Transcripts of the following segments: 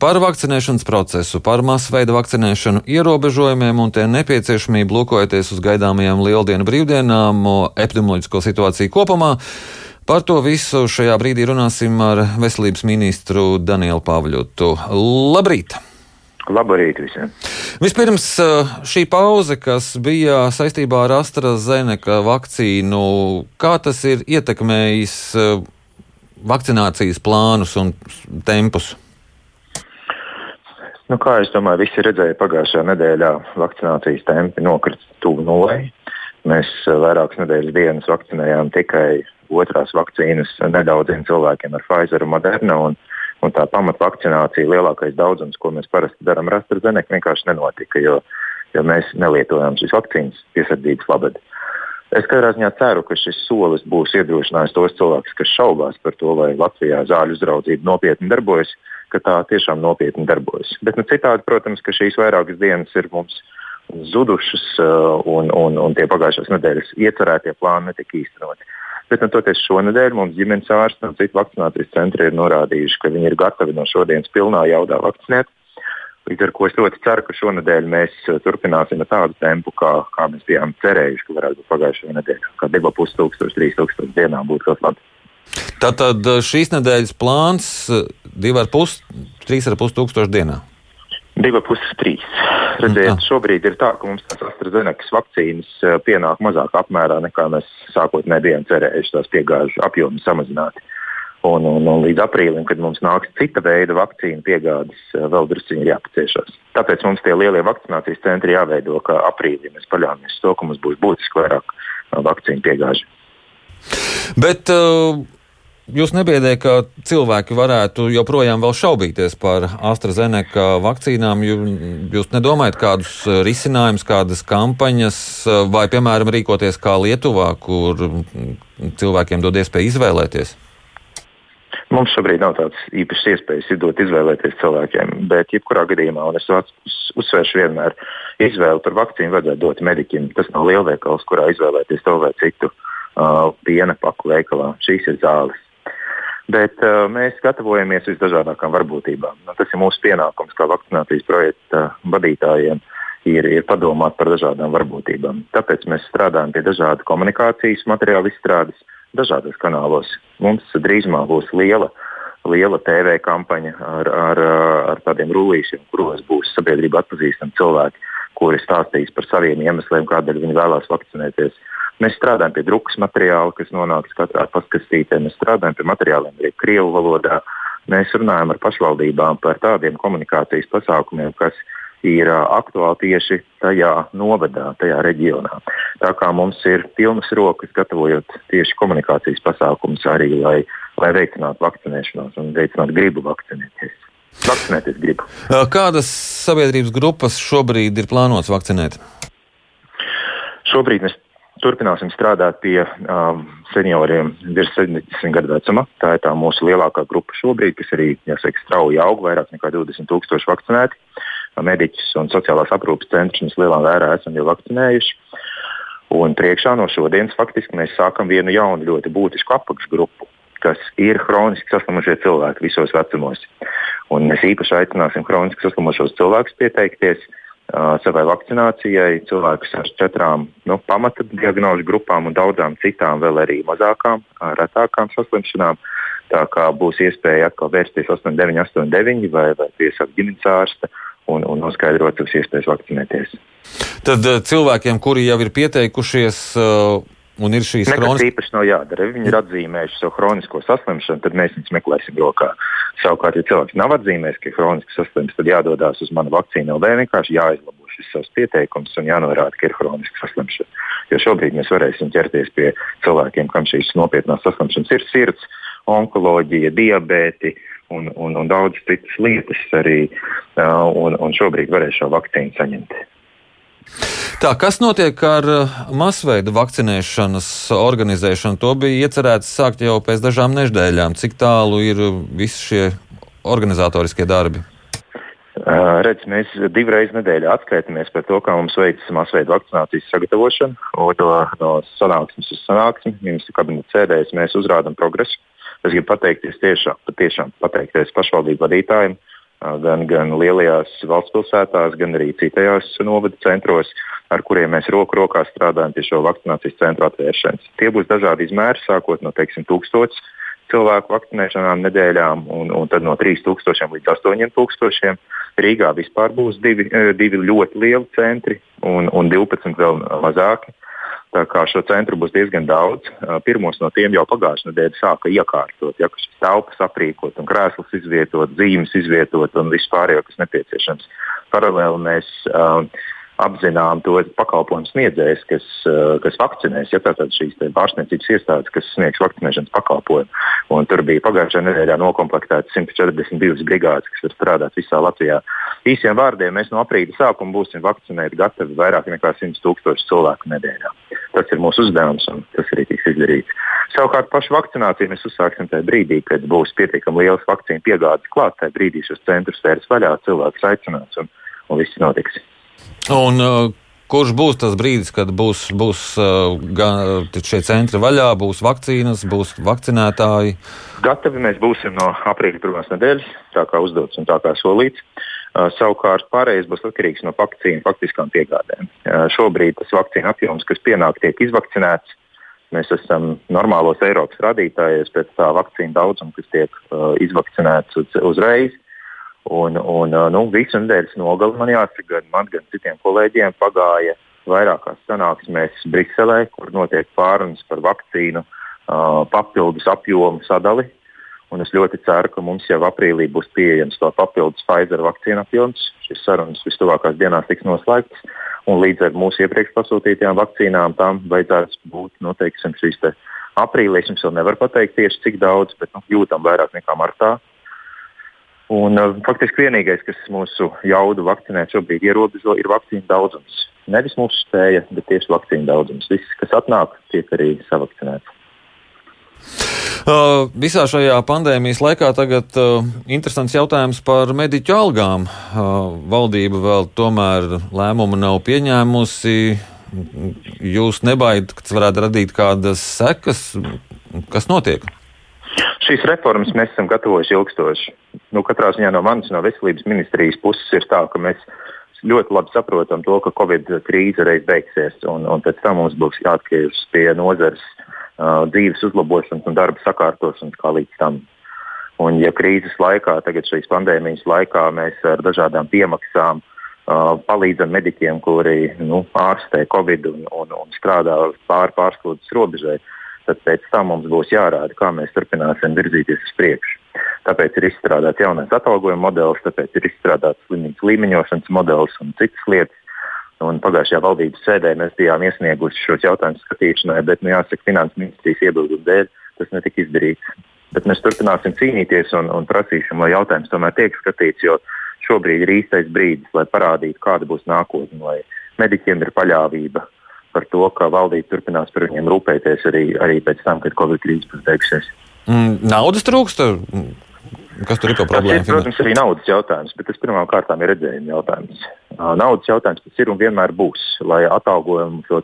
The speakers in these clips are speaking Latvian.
Par vakcinēšanas procesu, par masveida vakcinēšanu, ierobežojumiem un tie nepieciešamību lūkojoties uz gaidāmajām lieldienu brīvdienām, epidemioloģisko situāciju kopumā. Par to visu šajā brīdī runāsim ar veselības ministru Danielu Pāvļotu. Labrīt! Labrīt visiem! Vispirms šī pauze, kas bija saistībā ar AstraZeneca vakcīnu, kā tas ir ietekmējis vakcinācijas plānus un tempus? Nu, kā es domāju, visi redzēja pagājušajā nedēļā vakcinācijas tempi nokrita tuvu nulai. Mēs eh, vairākas nedēļas dienas vakcinējām tikai otrās vakcīnas nedaudziem cilvēkiem ar Pfizer un Moderna. Un, un tā pamatvakcinācija, lielākais daudzums, ko mēs parasti darām ar AstraZeneca, vienkārši nenotika, jo, jo mēs nelietojām šīs vakcīnas piesardzības labad. Es katrā ziņā ceru, ka šis solis būs iedrošinājis tos cilvēkus, kas šaubās par to, vai Latvijā zāļu uzraudzība nopietni darbojas ka tā tiešām nopietni darbojas. Bet nu, citādi, protams, ka šīs vairākas dienas ir mums zudušas uh, un, un, un tie pagājušās nedēļas iecerētie plāni netika īstenoti. Bet, nu, toties šonadēļ mums ģimenes ārsti un citu vakcinācijas centri ir norādījuši, ka viņi ir gatavi no šodienas pilnā jaudā vakcinēt. Līdz ar to es ļoti ceru, ka šonadēļ mēs uh, turpināsim ar tādu tempu, kā, kā mēs bijām cerējuši, ka varētu būt pagājušajā nedēļā. Kā 2,5 tūkstoši dienā būtu ļoti labi. Tātad eh, šīs nedēļas plāns 2,5, eh, 3,5 tūkstoši dienā. 2,5-3. Redziet, mm. šobrīd ir tā, ka mums tās AstraZeneca vakcīnas eh, pienāk mazāk apmērā nekā mēs sākotnēji bijām cerējuši tās piegāžu apjomu samazināt. Un, un, un līdz aprīlim, kad mums nāks cita veida vakcīnu piegādes, vēl druskuļi jāpaciešās. Tāpēc mums tie lielie vakcinācijas centri jāveido, ka aprīlī mēs paļāvāmies uz to, ka mums būs būtiski vairāk vakcīnu piegāžu. Bet uh, Jūs nebiedējat, ka cilvēki varētu joprojām šaubīties par AstraZeneca vakcīnām. Jūs nedomājat kādus risinājumus, kādas kampaņas, vai, piemēram, rīkoties kā Lietuvā, kur mm, cilvēkiem dod iespēju izvēlēties? Mums šobrīd nav tādas īpašas iespējas izdot izvēlēties cilvēkiem, bet jebkurā gadījumā, un es uzsvēršu vienmēr, izvēli par vakcīnu vajadzētu dot mediķim. Tas nav lielveikals, kurā izvēlēties to vai citu uh, piena paku veikalā. Šīs ir zāles. Bet uh, mēs gatavojamies visdažādākām varbūtībām. Nu, tas ir mūsu pienākums kā vakcinācijas projekta vadītājiem. Ir, ir padomāt par dažādām varbūtībām. Tāpēc mēs strādājam pie dažādu komunikācijas materiālu izstrādes dažādos kanālos. Mums drīzumā būs liela, liela TV kampaņa ar, ar, ar tādiem rullīšiem, kuros būs sabiedrība atpazīstami cilvēki, kuri stāstīs par saviem iemesliem, kādēļ viņi vēlās vakcinēties. Mēs strādājam pie drukas materiāla, kas nonāks katrā paskastītē. Mēs strādājam pie materiāliem arī krievu valodā. Mēs runājam ar pašvaldībām par tādiem komunikācijas pasākumiem, kas ir aktuāli tieši tajā novadā, tajā reģionā. Tā kā mums ir pilnas rokas gatavojot tieši komunikācijas pasākumus arī, lai, lai veicinātu vakcinēšanos un veicinātu gribu vakcinēties. Vakcinēties gribu. Kādas sabiedrības grupas šobrīd ir plānotas vakcinēt? Šobrīd mēs turpināsim strādāt pie um, senioriem virs 70 gadu vecuma. Tā ir tā mūsu lielākā grupa šobrīd, kas arī jāsaka, strauji aug, vairāk nekā 20 tūkstoši vakcinēti. Mediķus un sociālās aprūpes centrus mēs lielā mērā esam jau vakcinējuši. Un priekšā no šodienas faktiski mēs sākam vienu jaunu, ļoti būtisku apakšgrupu, kas ir hroniski saslimušie cilvēki visos vecumos. Un mēs īpaši aicināsim hroniski saslimušos cilvēkus pieteikties savai vakcinācijai cilvēkus ar četrām nu, pamata diagnožu grupām un daudzām citām vēl arī mazākām, retākām saslimšanām. Tā kā būs iespēja atkal vērsties 8989 vai, vai piesaukt ģimenes ārsta un, un noskaidrot savas iespējas vakcinēties. Tad cilvēkiem, kuri jau ir pieteikušies, Un ir šīs. Nekas īpaši nav jādara. Viņi ir atzīmējuši savu chronisko saslimšanu, tad mēs viņus meklēsim rokā. Savukārt, ja cilvēks nav atzīmējis, ka ir chronisks saslimts, tad jādodas uz manu vakcīnu LV, vienkārši jāizlabo šis savs pieteikums un jānorāda, ka ir chroniska saslimšana. Jo šobrīd mēs varēsim ķerties pie cilvēkiem, kam šīs nopietnās saslimšanas ir sirds, onkoloģija, diabēti. Un, un, un daudz citas lietas arī, uh, un, un šobrīd varēs šo vakcīnu saņemt. Tā, kas notiek ar uh, masveida vakcinēšanas organizēšanu? To bija iecerēts sākt jau pēc dažām nedēļām. Cik tālu ir uh, visi šie organizatoriskie darbi? Redz, mēs divreiz nedēļā atskaitamies par to, kā mums veicas masveida vakcinācijas sagatavošana. No, no sanāksmes uz sanāksmi, ministru kabineta sēdēs mēs uzrādām progresu. Es gribu pateikties tiešām, patiešām pateikties pašvaldību vadītājiem, gan, gan lielajās valsts pilsētās, gan arī citajās novada centros, ar kuriem mēs roku rokā strādājam pie šo vakcinācijas centru atvēršanas. Tie būs dažādi izmēri, sākot no teiksim, tūkstošiem cilvēku vakcinēšanām nedēļām, un, un tad no 3000 līdz 8000. Rīgā vispār būs divi, divi ļoti lieli centri un, un 12 vēl mazāki. Tā kā šo centru būs diezgan daudz. Pirmos no tiem jau pagājušajā nedēļā sāka iekārtot, ja šis telpas aprīkot, un krēslus izvietot, zīmes izvietot un viss pārējo, kas nepieciešams. Paralēli mēs uh, apzinām to pakalpojumu sniedzējus, kas, eh, kas vakcinēs. Ja, tātad šīs pārsniedzības iestādes, kas sniegs vakcinēšanas pakalpojumu. Un tur bija pagājušajā nedēļā noklāpētas 142 brigādes, kas var strādāt visā Latvijā. Īsiem vārdiem mēs no aprīļa sākuma būsim vakcinēti gatavi vairāk nekā 100 tūkstoši cilvēku nedēļā. Tas ir mūsu uzdevums un tas arī tiks izdarīts. Savukārt pašu vakcināciju mēs uzsāksim tajā brīdī, kad būs pietiekami liels vakcīnu piegādes klāt. Tajā brīdī šos centrus vērs vaļā, cilvēks aicināts un, un viss notiks. Un, uh, kurš būs tas brīdis, kad būs, būs uh, gan šie centri vaļā, būs vakcīnas, būs vakcinētāji? Gatavi mēs būsim no aprīļa pirmās nedēļas, tā kā uzdots un tā kā solīts. Uh, savukārt pārējais būs atkarīgs no vakcīnu faktiskām piegādēm. Uh, šobrīd tas vakcīnu apjoms, kas pienāk, tiek izvakcinēts. Mēs esam normālos Eiropas rādītājos pēc tā vakcīnu daudzuma, kas tiek uh, izvakcinēts uz, uzreiz. Un, un nu, visu nedēļas nogali man jāsaka, gan man, gan citiem kolēģiem pagāja vairākās sanāksmēs Briselē, kur notiek pārunas par vakcīnu uh, papildus apjomu sadali. Un es ļoti ceru, ka mums jau aprīlī būs pieejams to papildus Pfizer vakcīnu apjoms. Šīs sarunas vistuvākās dienās tiks noslēgtas. Un līdz ar mūsu iepriekš pasūtītajām vakcīnām tam vajadzētu būt nu, teiksim, šīs te aprīlī. Es jums vēl nevaru pateikt tieši cik daudz, bet nu, jūtam vairāk nekā martā. Un, uh, faktiski vienīgais, kas mūsu jaudu vakcinēt šobrīd ierobežo, ir vakcīnu daudzums. Nevis mūsu spēja, bet tieši vakcīnu daudzums. Viss, kas atnāk, tiek arī savakcinēts. Uh, visā šajā pandēmijas laikā tagad uh, interesants jautājums par mediķu algām. Uh, valdība vēl tomēr lēmumu nav pieņēmusi. Jūs nebaidat, ka tas varētu radīt kādas sekas? Kas notiek? Šīs reformas mēs esam gatavojuši ilgstoši. Nu, katrā ziņā no manas, no veselības ministrijas puses ir tā, ka mēs ļoti labi saprotam to, ka Covid krīze reiz beigsies, un, un pēc tam mums būs jāatgriežas pie nozares uh, dzīves uzlabošanas un darba sakārtošanas kā līdz tam. Un, ja krīzes laikā, tagad šīs pandēmijas laikā, mēs ar dažādām piemaksām uh, palīdzam mediķiem, kuri nu, ārstē Covid un, un, un strādā pāri pārslūdzes robežai, uh, tad pēc tam mums būs jārāda, kā mēs turpināsim virzīties uz priekšu. Tāpēc ir izstrādāts jaunais atalgojuma modelis, tāpēc ir izstrādāts slimības līmeņošanas modelis un citas lietas. Un pagājušajā valdības sēdē mēs bijām iesnieguši šos jautājumus skatīšanai, bet, nu, jāsaka, finanses ministrijas iebildumu dēļ tas netika izdarīts. Bet mēs turpināsim cīnīties un, un prasīsim, lai jautājums tomēr tiek skatīts, jo šobrīd ir īstais brīdis, lai parādītu, kāda būs nākotne, lai mediķiem ir paļāvība, par to, ka valdība turpinās par viņiem rūpēties arī, arī pēc tam, kad Covid krīze būs beigusies. Mm, naudas trūkst? Kas tur ir par problēmu? Tas ir, protams, arī naudas jautājums, bet tas pirmām kārtām ir redzējuma jautājums. Naudas jautājums tas ir un vienmēr būs, lai atalgojumu šo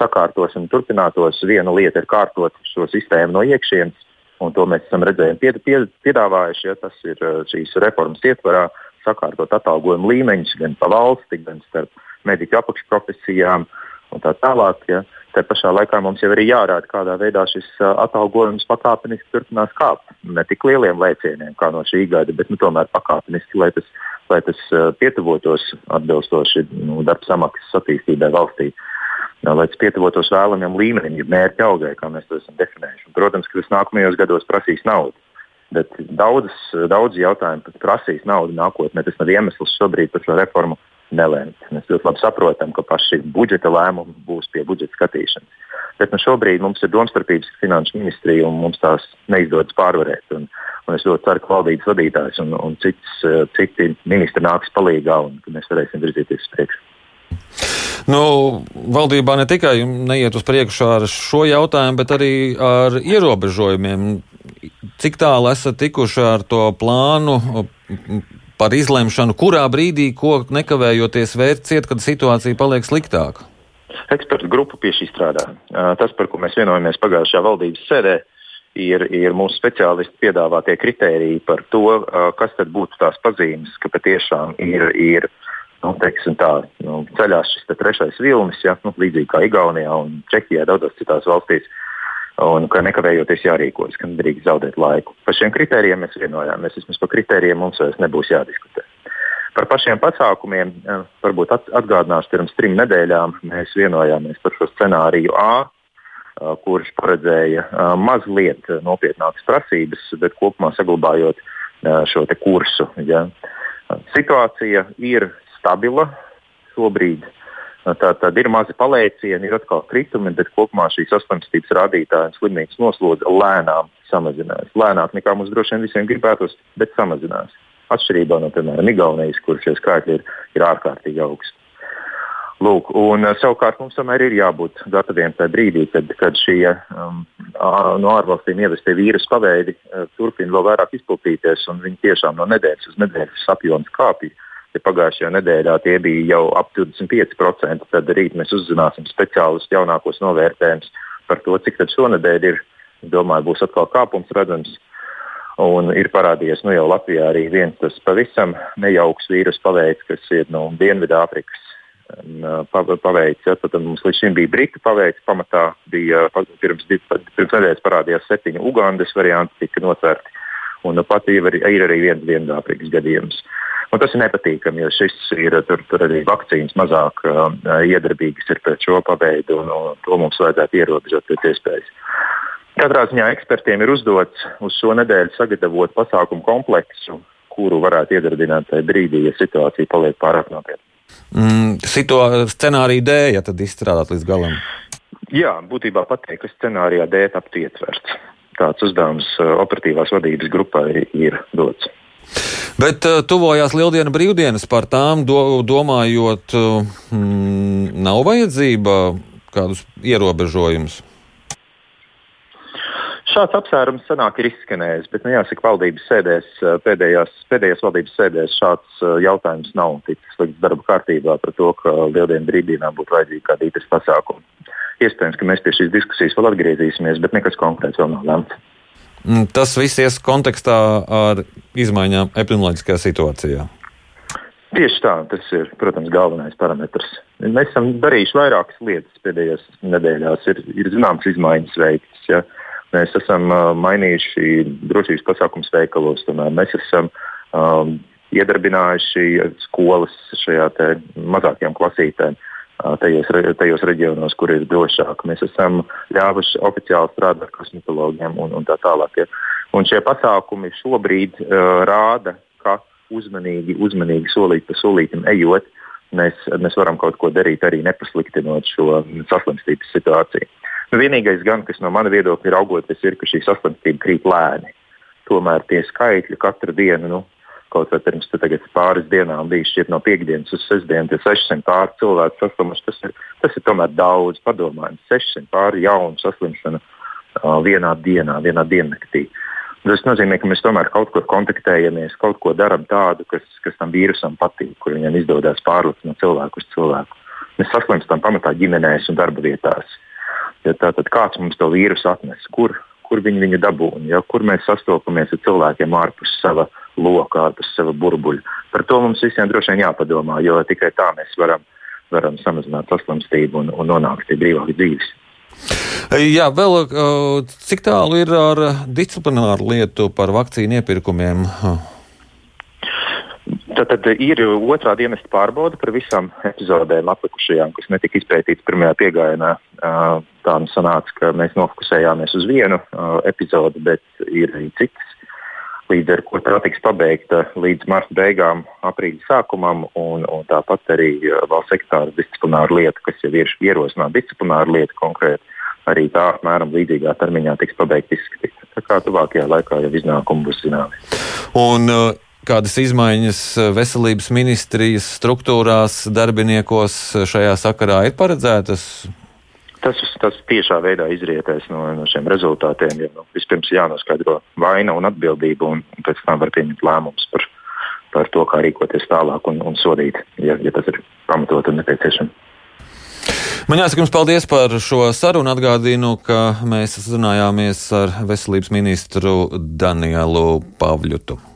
sakārtošanu turpinātos. Viena lieta ir kārtot šo sistēmu no iekšienes, un to mēs esam redzējumu pied, pied, piedāvājuši. Ja, tas ir šīs reformas ietvarā, sakārtot atalgojumu līmeņus gan pa valsti, gan starp mediķu apakšprofesijām. Un tā tālāk. Ja. Tā pašā laikā mums jau ir jārāda, kādā veidā šis uh, atalgojums pakāpeniski turpinās kāpt. Ne tik lieliem lēcieniem kā no šī gada, bet nu, tomēr pakāpeniski, lai tas, lai tas uh, pietuvotos atbilstoši nu, darba samaksas attīstībai valstī. Uh, lai tas pietuvotos vēlamajam līmenim, ja mērķa augai, kā mēs to esam definējuši. Un, protams, ka tas nākamajos gados prasīs naudu. Bet daudzas, daudz jautājumu prasīs naudu nākotnē. Tas nav iemesls šobrīd par šo reformu nelēmt. Mēs ļoti labi saprotam, ka paši budžeta lēmumi būs pie budžeta skatīšanas. Bet nu, šobrīd mums ir domstarpības finanšu ministrija un mums tās neizdodas pārvarēt. Un, un es ļoti ceru, ka valdības vadītājs un, un cits, eh, citi ministri nāks palīdzīgā un mēs varēsim virzīties uz priekšu. Nu, valdībā ne tikai neiet uz priekšu ar šo jautājumu, bet arī ar ierobežojumiem. Cik tālu esat tikuši ar to plānu par izlemšanu, kurā brīdī, ko nekavējoties vērt ciet, kad situācija paliek sliktāka? Ekspertu grupa pie šī strādā. Tas, par ko mēs vienojamies pagājušajā valdības sēdē, ir, ir mūsu speciālisti piedāvātie kritēriji par to, kas tad būtu tās pazīmes, ka patiešām ir, ir nu, tā, nu, ceļās šis trešais vilnis, ja, nu, līdzīgi kā Igaunijā un Čehijā, daudzās citās valstīs. Un ka nekavējoties jārīkojas, ka nedrīkst zaudēt laiku. Par šiem kritērijiem mēs vienojāmies. Vismaz par kritērijiem mums vairs nebūs jādiskutē. Par pašiem pasākumiem varbūt atgādināšu, pirms trim nedēļām mēs vienojāmies par šo scenāriju A, kurš paredzēja mazliet nopietnākas prasības, bet kopumā saglabājot šo kursu. Ja. Situācija ir stabila šobrīd. Tā tad ir mazi palēcieni, ir atkal kritumi, bet kopumā šī saslimstības rādītāja un slimnīcas noslodze lēnām samazinās. Lēnāk nekā mums droši vien visiem gribētos, bet samazinās. Atšķirībā no, piemēram, Igaunijas, kur šie skaitļi ir, ir ārkārtīgi augsti. Lūk, un, uh, savukārt mums tomēr ir jābūt gataviem tajā brīdī, kad, kad šie um, no ārvalstīm ievestie vīrusu paveidi uh, turpina vēl vairāk izplatīties, un viņi tiešām no nedēļas uz nedēļas apjoms kāpj. Ja pagājušajā nedēļā tie bija jau ap 25%, tad rīt mēs uzzināsim speciālus jaunākos novērtējumus par to, cik tad šonadēļ ir. Domāju, būs atkal kāpums redzams. Un ir parādījies nu, jau Latvijā arī viens tas pavisam nejauks vīrusu paveids, kas ir no Dienvidāfrikas paveids. Ja, tad mums līdz šim bija brīta paveids, pamatā bija pirms, pirms nedēļas parādījās septiņi Ugandas varianti, tika notvērti. Un nu, pat ir, ir arī viens Dienvidāfrikas gadījums. Un tas ir nepatīkami, jo šis ir tur, tur arī vakcīnas mazāk uh, iedarbīgas ir pret šo paveidu, un, un to mums vajadzētu ierobežot pēc iespējas. Katrā ziņā ekspertiem ir uzdots uz šo nedēļu sagatavot pasākumu kompleksu, kuru varētu iedarbināt tajā brīdī, ja situācija paliek pārāk nopietna mm, scenāriju D, ja tad izstrādāt līdz galam? Jā, būtībā pateikt, ka scenārijā D taptu ietverts. Tāds uzdevums uh, operatīvās vadības grupai ir dots. Bet uh, tuvojās lieldienu brīvdienas par tām do, domājot, mm, nav vajadzība kādus ierobežojumus šāds apsvērums senāk ir izskanējis, bet, nu, jāsaka, valdības sēdēs, pēdējās, pēdējās valdības sēdēs šāds jautājums nav ticis likts darba kārtībā par to, ka lieldienu brīvdienām būtu vajadzīgi kādi īpaši pasākumi. Iespējams, ka mēs pie šīs diskusijas vēl atgriezīsimies, bet nekas konkrēts vēl nav lemts. Mm, tas viss ies kontekstā ar izmaiņām epidemioloģiskajā situācijā. Tieši tā, tas ir, protams, galvenais parametrs. Mēs esam darījuši vairākas lietas pēdējās nedēļās. Ir, ir zināmas izmaiņas veiktas. Ja. Mēs esam uh, mainījuši drošības pasākumus veikalos, tomēr mēs esam um, iedarbinājuši skolas šajā mazākajām klasītēm. Uh, tajos, tajos reģionos, kur ir drošāk. Mēs esam ļāvuši oficiāli strādāt kosmetologiem un, un tā tālāk. Ja. Un šie pasākumi šobrīd uh, rāda, ka uzmanīgi, uzmanīgi solīt pa solītam ejot, mēs, mēs varam kaut ko darīt arī nepasliktinot šo saslimstības situāciju. Nu, vienīgais, gan, kas no mana viedokļa ir augoties, ir, ka šī saslimstība krīt lēni. Tomēr tie skaitļi katru dienu, nu, kaut vai pirms pāris dienām bija šķiet no piekdienas uz sestdienu, tie 600 pāri cilvēku saslimuši. Tas ir, tas ir tomēr daudz, padomājot, 600 pāri jaunu saslimšanu uh, vienā dienā, vienā diennaktī. Tas nozīmē, ka mēs tomēr kaut kur kontaktējamies, kaut ko darām tādu, kas, kas tam vīrusam patīk, kur viņam izdodas pārlikt no cilvēku uz cilvēku. Mēs saslimstam pamatā ģimenēs un darba vietās. Ja tātad kāds mums to vīrusu atnes, kur, kur viņi viņu dabūna, ja, kur mēs sastopamies ar cilvēkiem ārpus sava loka, ārpus sava burbuļa. Par to mums visiem droši vien jāpadomā, jo tikai tā mēs varam, varam samazināt saslimstību un, un nonākt pie brīvākas dzīves. Jā, vēl cik tālu ir ar disciplināru lietu par vakcīnu iepirkumiem? Tad, tad ir otrā dienesta pārbauda par visām epizodēm atlikušajām, kas netika izpētītas pirmajā piegājienā. Tā nu sanāca, ka mēs nofokusējāmies uz vienu epizodi, bet ir arī citas. Līdz ar to tā tiks pabeigta līdz marta beigām, aprīļa sākumam, un, un tāpat arī valsts sekretāra disciplināra lieta, kas jau ir ierosināta disciplināra lieta konkrēti, arī tā apmēram līdzīgā termiņā tiks pabeigta izskatīt. Tā kā tuvākajā laikā jau iznākumi būs zināmi. Un, uh kādas izmaiņas veselības ministrijas struktūrās, darbiniekos šajā sakarā ir paredzētas? Tas, tas tiešā veidā izrietēs no, no šiem rezultātiem. Ja, nu, vispirms jānoskaidro vaina un atbildība, un pēc tam var pieņemt lēmumus par, par to, kā rīkoties tālāk un, un sodīt, ja, ja tas ir pamatot un nepieciešams. Man jāsaka jums paldies par šo sarunu. Atgādinu, ka mēs runājāmies ar veselības ministru Danielu Pavļutu.